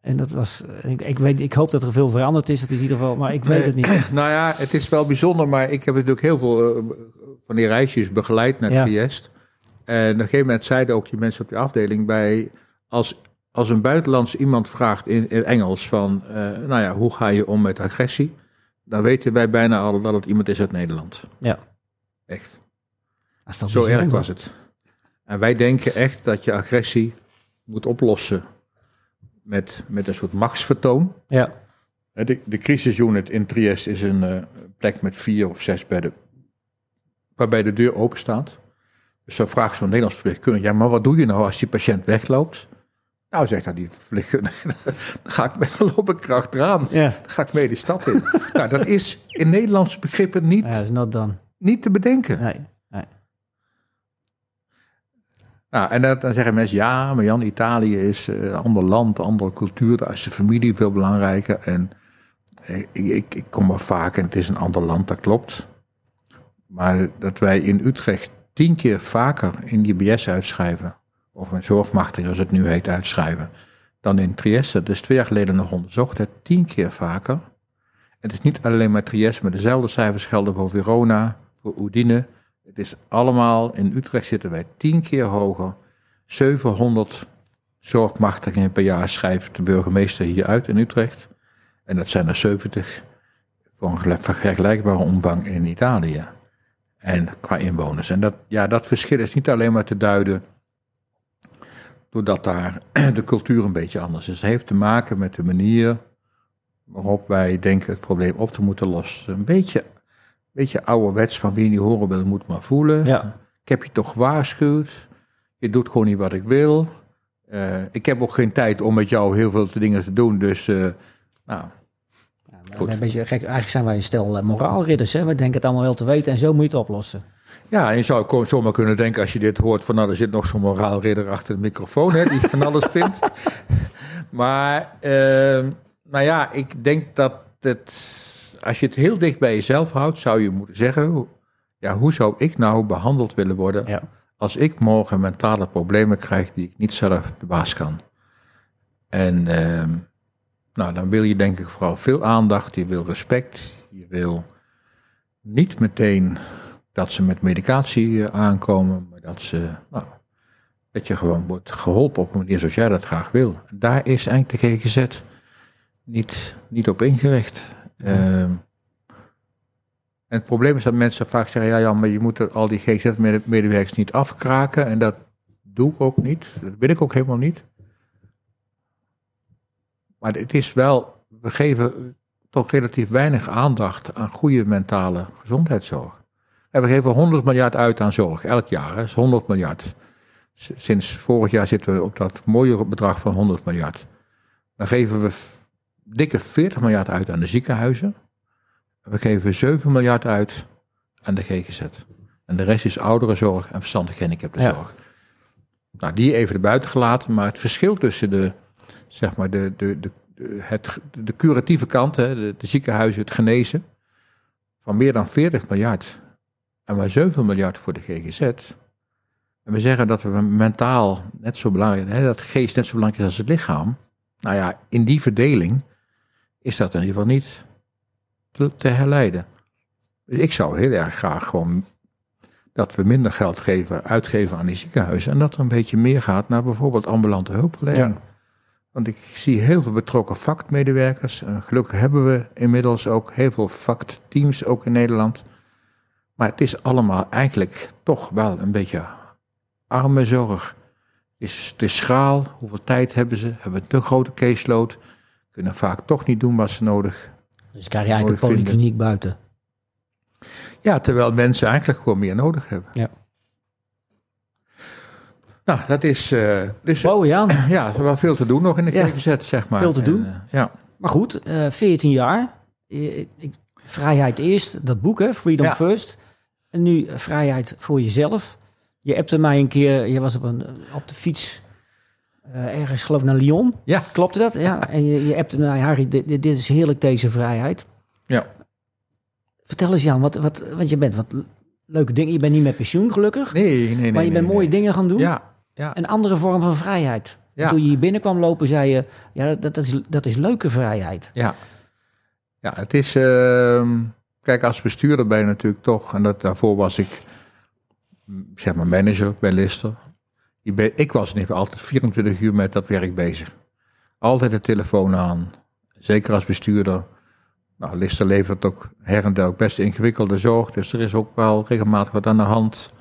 en dat was, ik, ik, weet, ik hoop dat er veel veranderd is, dat is in ieder geval, maar ik weet het niet. (clears throat) Nou ja, het is wel bijzonder, maar ik heb natuurlijk heel veel uh, van die reisjes begeleid naar ja. Triest. En op een gegeven moment zeiden ook die mensen op die afdeling bij, als, als een buitenlands iemand vraagt in, in Engels van, uh, nou ja, hoe ga je om met agressie? Dan weten wij bijna al dat het iemand is uit Nederland. Ja. Echt. Zo erg was het. En wij denken echt dat je agressie moet oplossen met, met een soort machtsvertoon. Ja. De, de crisisunit in Trieste is een uh, plek met vier of zes bedden, waarbij de deur open staat. Dus dan vraagt zo'n Nederlands verpleegkundige, ja, maar wat doe je nou als die patiënt wegloopt? Nou, zegt hij die verpleegkundige, (laughs) dan ga ik met loop ik erachteraan. Ja. Dan ga ik mee de stad in. (laughs) nou, dat is in Nederlandse begrippen niet, ja, is not done. niet te bedenken. Nee. Nou, en dan zeggen mensen, ja, maar Jan, Italië is een uh, ander land, andere cultuur, daar is de familie veel belangrijker. En ik, ik, ik kom er vaak en het is een ander land, dat klopt. Maar dat wij in Utrecht tien keer vaker in die BS uitschrijven, of een zorgmachtig als het nu heet uitschrijven, dan in Trieste. Dat is twee jaar geleden nog onderzocht, hè, tien keer vaker. Het is niet alleen maar Trieste, maar dezelfde cijfers gelden voor Verona, voor Udine, het is allemaal, in Utrecht zitten wij tien keer hoger. 700 zorgmachtigingen per jaar schrijft de burgemeester hier uit in Utrecht. En dat zijn er 70 voor een vergelijkbare omvang in Italië. En qua inwoners. En dat, ja, dat verschil is niet alleen maar te duiden doordat daar (clears throat) de cultuur een beetje anders is. Het heeft te maken met de manier waarop wij denken het probleem op te moeten lossen. Een beetje beetje ouderwets van wie niet horen wil, moet maar voelen. Ja. Ik heb je toch gewaarschuwd. Je doet gewoon niet wat ik wil. Eh, ik heb ook geen tijd om met jou heel veel dingen te doen. Dus, uh, nou, ja, een beetje gek. Eigenlijk zijn wij een stel uh, moraalridders. Hè? We denken het allemaal wel te weten en zo moet je het oplossen. Ja, en je zou zomaar kunnen denken als je dit hoort van nou, er zit nog zo'n moraalridder achter de microfoon hè, die van alles vindt. (laughs) Maar, ehm, nou ja, ik denk dat het, als je het heel dicht bij jezelf houdt, zou je moeten zeggen, ja, hoe zou ik nou behandeld willen worden Ja. als ik morgen mentale problemen krijg die ik niet zelf de baas kan. En ehm, nou, dan wil je denk ik vooral veel aandacht, je wil respect, je wil niet meteen dat ze met medicatie eh, aankomen, maar dat, ze, nou, dat je gewoon wordt geholpen op een manier zoals jij dat graag wil. Daar is eigenlijk de GGZ niet, niet op ingericht. Ehm, en het probleem is dat mensen vaak zeggen, ja, maar je moet al die GGZ-medewerkers niet afkraken. En dat doe ik ook niet. Dat wil ik ook helemaal niet. Maar het is wel, we geven toch relatief weinig aandacht aan goede mentale gezondheidszorg. En we geven 100 miljard uit aan zorg, elk jaar. Dat is 100 miljard. Sinds vorig jaar zitten we op dat mooie bedrag van 100 miljard. Dan geven we dikke 40 miljard uit aan de ziekenhuizen. We geven 7 miljard uit aan de GGZ. En de rest is ouderenzorg en verstandig gehandicaptenzorg. Ja. Nou, die even erbuiten gelaten, maar het verschil tussen de, zeg maar, de, de, de, het, de curatieve kant, hè, de, de ziekenhuizen, het genezen, van meer dan 40 miljard en maar 7 miljard voor de GGZ. En we zeggen dat we mentaal net zo belangrijk, hè, dat geest net zo belangrijk is als het lichaam. Nou ja, in die verdeling is dat in ieder geval niet te, te herleiden. Dus ik zou heel erg graag gewoon dat we minder geld geven, uitgeven aan die ziekenhuizen. En dat er een beetje meer gaat naar bijvoorbeeld ambulante hulpverlening. Ja. Want ik zie heel veel betrokken vakmedewerkers. En gelukkig hebben we inmiddels ook heel veel vakteams, ook in Nederland. Maar het is allemaal eigenlijk toch wel een beetje arme zorg. Het is, het is schraal, hoeveel tijd hebben ze? Hebben een te grote caseload? Kunnen vaak toch niet doen wat ze nodig Dus krijg je eigenlijk een polykliniek buiten. Ja, terwijl mensen eigenlijk gewoon meer nodig hebben. Ja. Nou, dat is... Uh, dus, wow, Jan. (clears throat) Ja, er is wel veel te doen nog in de Ja. GGZ, zeg maar. Veel te doen. En, uh, ja. Maar goed, eh 14 jaar. Eh, ik- vrijheid eerst, dat boek hè, Freedom Ja. First. En nu eh, vrijheid voor jezelf. Je appte mij een keer, je was op, een, op de fiets eh, ergens, geloof ik, naar Lyon. Ja. Klopte dat? Ja. En je, je appte mij, Harry, dit, dit is heerlijk, deze vrijheid. Ja. Vertel eens Jan, wat, wat, want je bent wat leuke dingen. Je bent niet met pensioen gelukkig, Nee, nee, nee. maar je nee, bent mooie nee. dingen gaan doen. Ja, ja. Een andere vorm van vrijheid. Ja. Toen je hier binnenkwam lopen, zei je, ja, dat, dat, is, dat is leuke vrijheid. Ja, ja het is. ehm, kijk, als bestuurder ben je natuurlijk toch. En dat, daarvoor was ik. mm, zeg maar manager bij Lister. Ben, ik was in ieder geval altijd 24 uur met dat werk bezig. Altijd de telefoon aan. Zeker als bestuurder. Nou, Lister levert ook her en der ook best ingewikkelde zorg. Dus er is ook wel regelmatig wat aan de hand.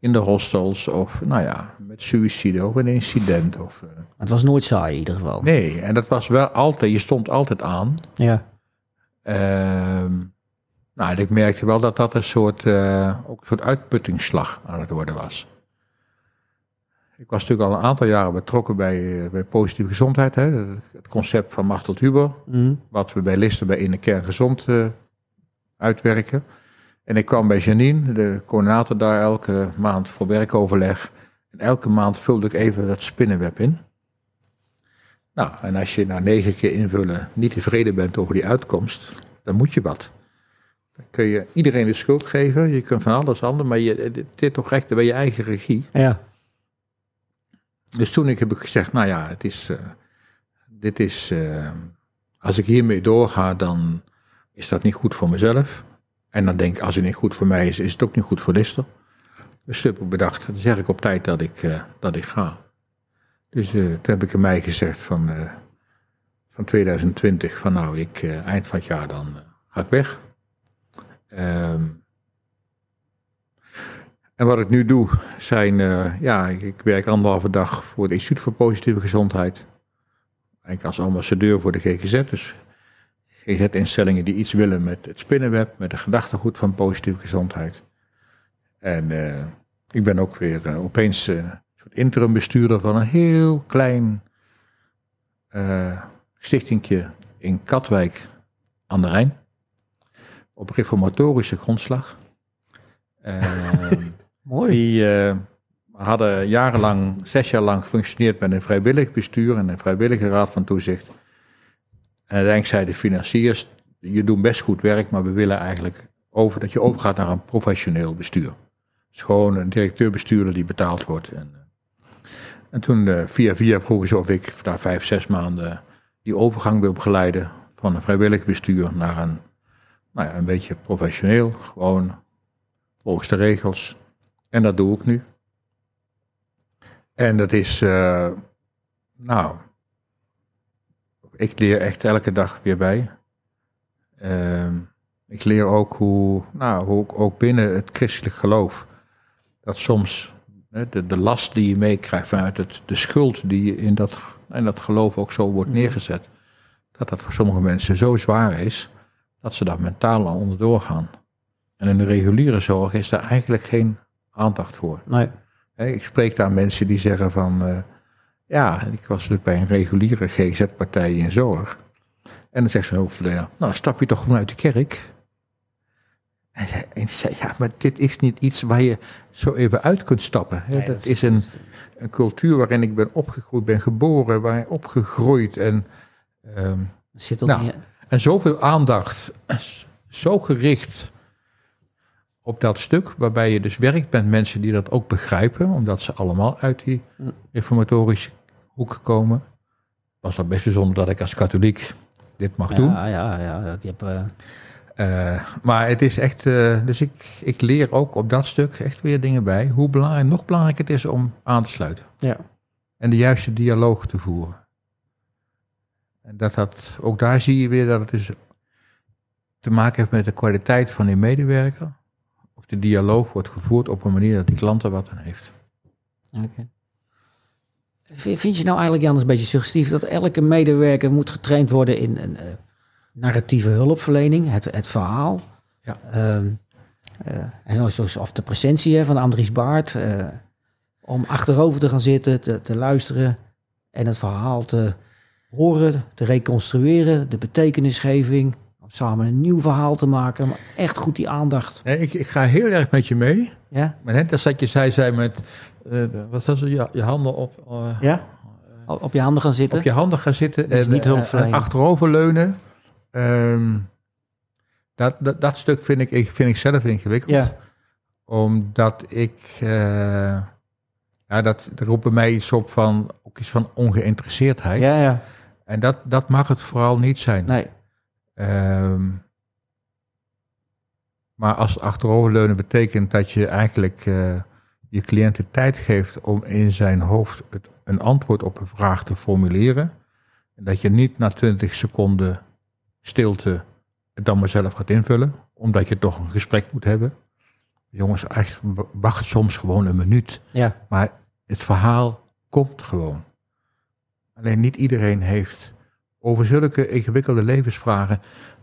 In de hostels of, nou ja, met suïcide of een incident. Of, eh, Het was nooit saai in ieder geval. nee, en dat was wel altijd, je stond altijd aan. Ja. Ehm, nou, ik merkte wel dat dat een soort, eh, ook een soort uitputtingsslag aan het worden was. Ik was natuurlijk al een aantal jaren betrokken bij, eh, bij positieve gezondheid. Hè, het concept van Machtel Huber, Mhm. wat we bij Listen bij In de Kern Gezond eh, uitwerken. En ik kwam bij Janine, de coördinator daar, elke maand voor werkoverleg. En elke maand vulde ik even dat spinnenweb in. Nou, en als je na negen keer invullen niet tevreden bent over die uitkomst, dan moet je wat. Dan kun je iedereen de schuld geven, je kunt van alles anders, maar je, is toch echt bij je eigen regie. Ja. Dus toen ik heb ik gezegd, nou ja, het is, eh, dit is, eh, als ik hiermee doorga, dan is dat niet goed voor mezelf. En dan denk ik, als het niet goed voor mij is, is het ook niet goed voor Lister. Dus toen heb ik bedacht, dan zeg ik op tijd dat ik, eh, dat ik ga. Dus toen heb ik in mei gezegd van, van 2020, van nou, ik, eind van het jaar dan ga ik weg. Ehm, en wat ik nu doe, zijn, eh, ja, ik, ik werk anderhalve dag voor het Instituut voor Positieve Gezondheid. Eigenlijk als ambassadeur voor de GGZ, dus GGZ-instellingen die iets willen met het spinnenweb, met het gedachtegoed van positieve gezondheid. En eh, ik ben ook weer eh, opeens eh, interim bestuurder van een heel klein stichtingje in Katwijk aan de Rijn. Op reformatorische grondslag. (laughs) Mooi. Die uh, hadden jarenlang, zes jaar lang gefunctioneerd met een vrijwillig bestuur en een vrijwillige raad van toezicht. En uiteindelijk zeiden de financiers, je doet best goed werk, maar we willen eigenlijk over, dat je overgaat naar een professioneel bestuur. Dus gewoon een directeur-bestuurder die betaald wordt. En, uh, en toen uh, via via vroegen ze of ik daar vijf, zes maanden die overgang wil begeleiden van een vrijwillig bestuur naar een, nou ja, een beetje professioneel, gewoon volgens de regels. En dat doe ik nu. En dat is, uh, nou, ik leer echt elke dag weer bij. Uh, ik leer ook hoe, nou, hoe ik ook binnen het christelijk geloof, dat soms hè, de, de last die je meekrijgt vanuit het, de schuld die in dat, in dat geloof ook zo wordt neergezet, dat dat voor sommige mensen zo zwaar is, dat ze daar mentaal al onderdoor gaan. En in de reguliere zorg is daar eigenlijk geen aandacht voor. Nee. Ik spreek daar mensen die zeggen van, uh, ja, ik was dus bij een reguliere GZ-partij in zorg. En dan zegt zijn hoofdverlener, nou stap je toch gewoon uit de kerk? En hij zei, ja, maar dit is niet iets waar je zo even uit kunt stappen. Nee, dat, dat, is een, een, cultuur waarin ik ben opgegroeid, ben geboren, waar opgegroeid. En, um, Zit nou, niet... en zoveel aandacht, zo gericht op dat stuk, waarbij je dus werkt met mensen die dat ook begrijpen, omdat ze allemaal uit die reformatorische hoek komen. Was dat best bijzonder dat ik als katholiek dit mag ja, doen. Ja, ja, je hebt... Uh... Uh, maar het is echt, uh, dus ik, ik leer ook op dat stuk echt weer dingen bij. Hoe belangrijk, nog belangrijker het is om aan te sluiten. Ja. En de juiste dialoog te voeren. En dat dat, ook daar zie je weer dat het dus te maken heeft met de kwaliteit van die medewerker. Of de dialoog wordt gevoerd op een manier dat die klant er wat aan heeft. Oké. Okay. Vind je nou eigenlijk, Jan, een beetje suggestief dat elke medewerker moet getraind worden in een uh, narratieve hulpverlening, het, het verhaal? Ja. Uh, uh, en zoals of de presentie hè, van Andries Baart, om achterover te gaan zitten, te, te, luisteren en het verhaal te horen, te reconstrueren, de betekenisgeving, om samen een nieuw verhaal te maken, maar echt goed die aandacht. Nee, ik, ik ga heel erg met je mee. Ja? Maar net als dat je zei, zei met uh, wat was het, je, je handen op. Uh, ja? Op je handen gaan zitten? Op je handen gaan zitten en, niet en achteroverleunen. Um, dat, dat, dat, stuk vind ik, ik, vind ik zelf ingewikkeld. Ja. Omdat ik. Uh, ja, dat, dat roept bij mij iets op van. Ook iets van ongeïnteresseerdheid. Ja, ja. En dat, dat mag het vooral niet zijn. Nee. Um, maar als achteroverleunen betekent dat je eigenlijk uh, je cliënt de tijd geeft om in zijn hoofd het, een antwoord op een vraag te formuleren. En dat je niet na 20 seconden stilte het dan maar zelf gaat invullen, omdat je toch een gesprek moet hebben. Jongens, echt, wacht soms gewoon een minuut. Ja. Maar het verhaal komt gewoon. Alleen niet iedereen heeft over zulke ingewikkelde levensvragen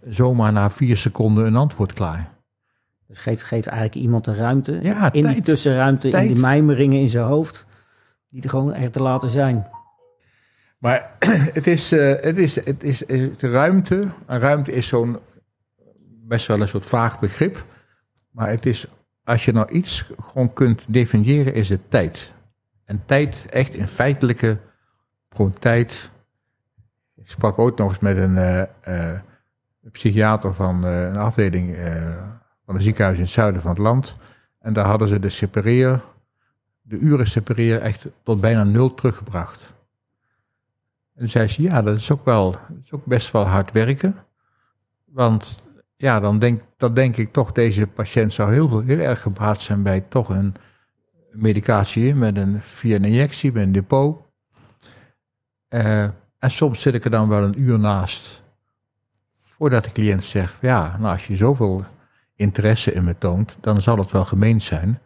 zomaar na vier seconden een antwoord klaar. Dus geeft, geeft eigenlijk iemand de ruimte, ja, in tijd. die tussenruimte, tijd. in die mijmeringen in zijn hoofd, die er gewoon er te laten zijn. Maar (clears throat) het is, uh, het is, het is de ruimte. En ruimte is zo'n best wel een soort vaag begrip. Maar het is, als je nou iets gewoon kunt definiëren, is het tijd. En tijd echt in feitelijke, gewoon tijd. Ik sprak ooit nog eens met een, uh, uh, psychiater van een afdeling van een ziekenhuis in het zuiden van het land. En daar hadden ze de separeer, de uren separeer echt tot bijna nul teruggebracht. En toen zei ze, ja, dat is ook wel, is ook best wel hard werken. Want ja, dan denk, dan denk ik toch, deze patiënt zou heel, veel, heel erg gebaat zijn bij toch een medicatie met een, via een injectie, met een depot. Uh, en soms zit ik er dan wel een uur naast, voordat de cliënt zegt, ja, nou als je zoveel interesse in me toont, dan zal het wel gemeend zijn.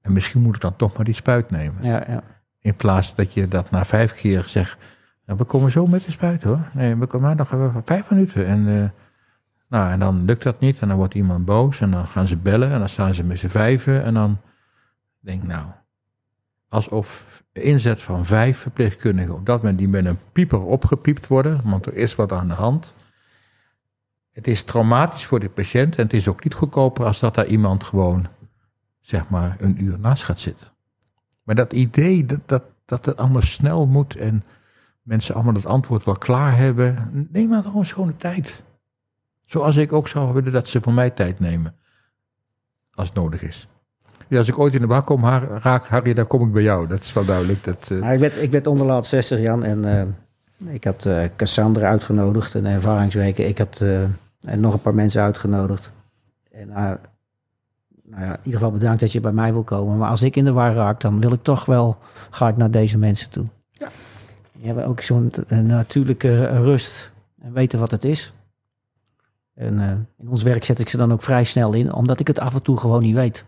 En misschien moet ik dan toch maar die spuit nemen. Ja, ja. In plaats dat je dat na vijf keer zegt, nou, we komen zo met de spuit hoor. Nee, we komen nog even vijf minuten. En, uh, nou, en dan lukt dat niet en dan wordt iemand boos en dan gaan ze bellen en dan staan ze met z'n vijven. En dan denk ik, nou, alsof inzet van vijf verpleegkundigen op dat moment die met een pieper opgepiept worden, want er is wat aan de hand. Het is traumatisch voor de patiënt en het is ook niet goedkoper als dat daar iemand gewoon, zeg maar, een uur naast gaat zitten. Maar dat idee dat, dat, dat het allemaal snel moet en mensen allemaal het antwoord wel klaar hebben, neem maar gewoon schone tijd. Zoals ik ook zou willen dat ze voor mij tijd nemen, als het nodig is. Ja, als ik ooit in de bak kom, raak, Harry, dan kom ik bij jou. Dat is wel duidelijk. Dat, eh, Nou, ik, werd, ik werd onderlaat 60, Jan. En eh, ik had eh Cassandra uitgenodigd, een ervaringsweken. Ik had eh, en nog een paar mensen uitgenodigd. En nou ja, in ieder geval bedankt dat je bij mij wil komen. Maar als ik in de war raak, dan wil ik toch wel, ga ik naar deze mensen toe. Ja. Die hebben ook zo'n natuurlijke rust en weten wat het is. En eh, in ons werk zet ik ze dan ook vrij snel in, omdat ik het af en toe gewoon niet weet.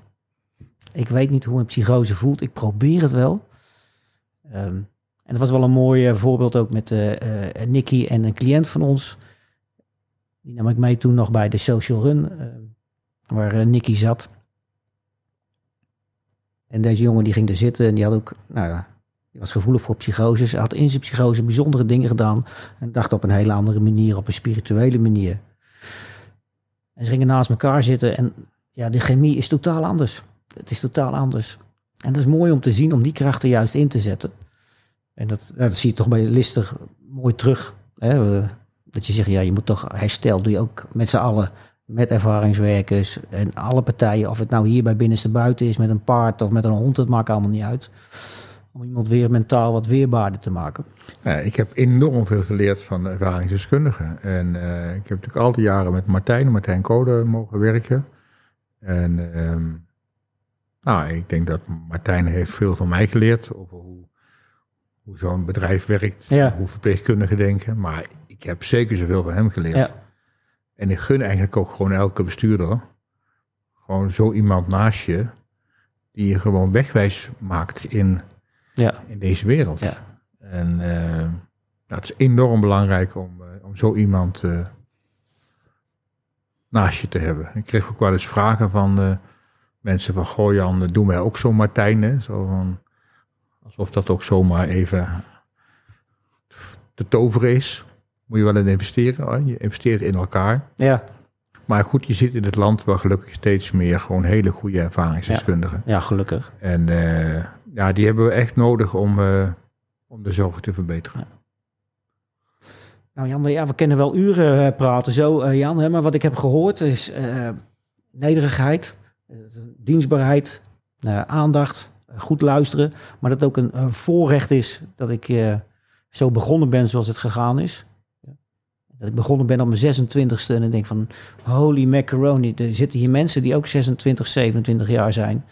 Ik weet niet hoe een psychose voelt. Ik probeer het wel. Ehm, en dat was wel een mooi eh, voorbeeld ook met eh Nicky en een cliënt van ons. Die nam ik mee toen nog bij de Social Run, eh, waar Nicky zat. En deze jongen die ging er zitten en die had ook, nou ja, die was gevoelig voor psychoses. Hij had in zijn psychose bijzondere dingen gedaan. En dacht op een hele andere manier, op een spirituele manier. En ze gingen naast elkaar zitten en ja, de chemie is totaal anders. Het is totaal anders. En dat is mooi om te zien, om die krachten juist in te zetten. En dat, dat zie je toch bij Lister mooi terug. Hè? Dat je zegt, ja, je moet toch herstel, doe je ook met z'n allen. Met ervaringswerkers en alle partijen. Of het nou hier bij binnenste buiten is, met een paard of met een hond, het maakt allemaal niet uit. Om iemand weer mentaal wat weerbaarder te maken. Ja, ik heb enorm veel geleerd van ervaringsdeskundigen. En eh, ik heb natuurlijk al die jaren met Martijn, Martijn Code mogen werken. En ehm, nou, ik denk dat Martijn heeft veel van mij geleerd over hoe, hoe zo'n bedrijf werkt, Ja. hoe verpleegkundigen denken. Maar ik heb zeker zoveel van hem geleerd. Ja. En ik gun eigenlijk ook gewoon elke bestuurder gewoon zo iemand naast je die je gewoon wegwijs maakt in, Ja, in deze wereld. Ja. En eh, nou, het is enorm belangrijk om, eh, om zo iemand eh, naast je te hebben. Ik kreeg ook wel eens vragen van eh, mensen van, goh Jan, doen wij ook zo Martijn? Hè? Zo van, alsof dat ook zomaar even te toveren is. Moet je wel in investeren. Hoor. Je investeert in elkaar. ja, Maar goed, je ziet in het land wel gelukkig steeds meer gewoon hele goede ervaringsdeskundigen. ja, gelukkig. En eh, ja, die hebben we echt nodig om, eh, om de zorg te verbeteren. Nou Jan, we- ja, we kunnen wel uren eh, praten zo, Jan. Hè, maar wat ik heb gehoord is nederigheid, dienstbaarheid, eh, aandacht, eh, goed luisteren. Maar dat het ook een, voorrecht is dat ik eh, zo begonnen ben zoals het gegaan is. Dat ik begonnen ben op mijn 26e en denk van holy macaroni. Er zitten hier mensen die ook 26, 27 jaar zijn.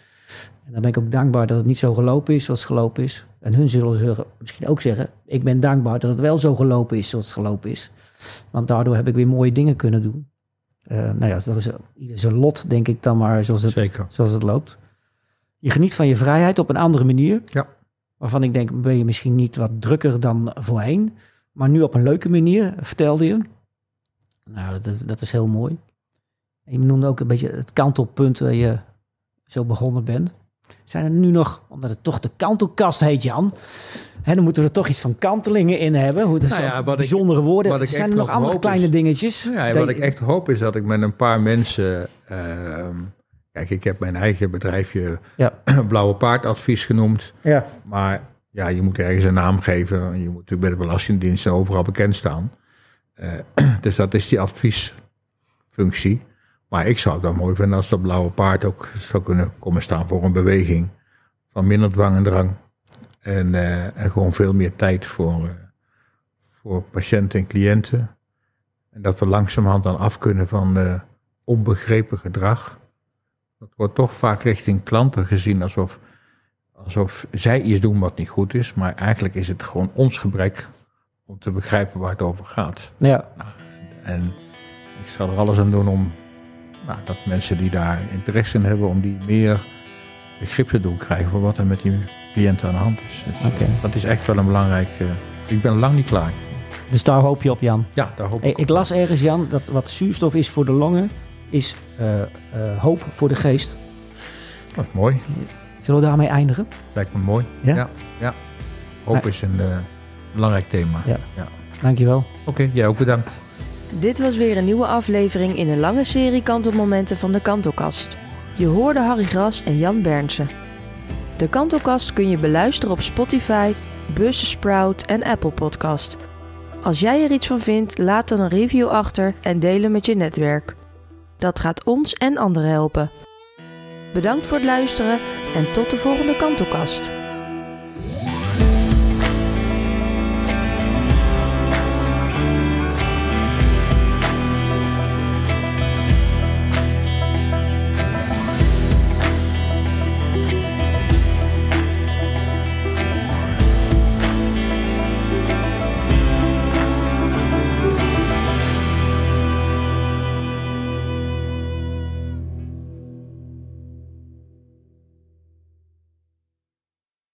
En dan ben ik ook dankbaar dat het niet zo gelopen is zoals het gelopen is. En hun zullen misschien ook zeggen, ik ben dankbaar dat het wel zo gelopen is zoals het gelopen is. Want daardoor heb ik weer mooie dingen kunnen doen. Eh, nou ja, dat is ieder zijn lot, denk ik dan maar, zoals het, Zeker. zoals het loopt. Je geniet van je vrijheid op een andere manier. Ja. Waarvan ik denk, ben je misschien niet wat drukker dan voorheen. Maar nu op een leuke manier, vertelde je. Nou, dat, is- dat is heel mooi. En je noemde ook een beetje het kantelpunt waar je zo begonnen bent. Zijn er nu nog, omdat het toch de kantelkast heet, Jan. Hè, dan moeten we er toch iets van kantelingen in hebben. Hoe dat Nou zo ja, wat ik- bijzondere woorden. wat ik zijn er nog andere kleine is- dingetjes? Ja, en Denk- wat ik echt hoop is dat ik met een paar mensen. ehm, kijk, ik heb mijn eigen bedrijfje Ja. (clears throat) Blauwe Paardadvies genoemd. Ja, Maar ja, je moet ergens een naam geven. Je moet natuurlijk bij de Belastingdienst overal bekend staan. Eh, (clears throat) dus dat is die adviesfunctie. Maar ik zou het wel mooi vinden als dat Blauwe Paard ook zou kunnen komen staan voor een beweging van minder dwang en drang. En, eh, en gewoon veel meer tijd voor, eh, voor patiënten en cliënten. En dat we langzamerhand dan af kunnen van eh, onbegrepen gedrag. Dat wordt toch vaak richting klanten gezien alsof, alsof zij iets doen wat niet goed is. Maar eigenlijk is het gewoon ons gebrek om te begrijpen waar het over gaat. ja, En ik zal er alles aan doen om nou, dat mensen die daar interesse in hebben, om die meer begrip te doen krijgen voor wat er met die cliënten aan de hand is. Dus Oké. dat is echt wel een belangrijk. eh, ik ben lang niet klaar. dus daar hoop je op, Jan. Ja, daar hoop Hey, ik. ik las ergens, Jan, dat wat zuurstof is voor de longen, is eh, eh, hoop voor de geest. Dat is mooi. Zullen we daarmee eindigen? Lijkt me mooi. Ja? Ja. ja. Hoop is een eh, belangrijk thema. Ja. Dankjewel. Oké, jij ook bedankt. Dit was weer een nieuwe aflevering in een lange serie kantelmomenten van de Kantelkast. Je hoorde Harry Gras en Jan Bernsen. De Kantelkast kun je beluisteren op Spotify, Buzzsprout en Apple Podcast. Als jij er iets van vindt, laat dan een review achter en deel hem met je netwerk. Dat gaat ons en anderen helpen. Bedankt voor het luisteren en tot de volgende Kantelkast.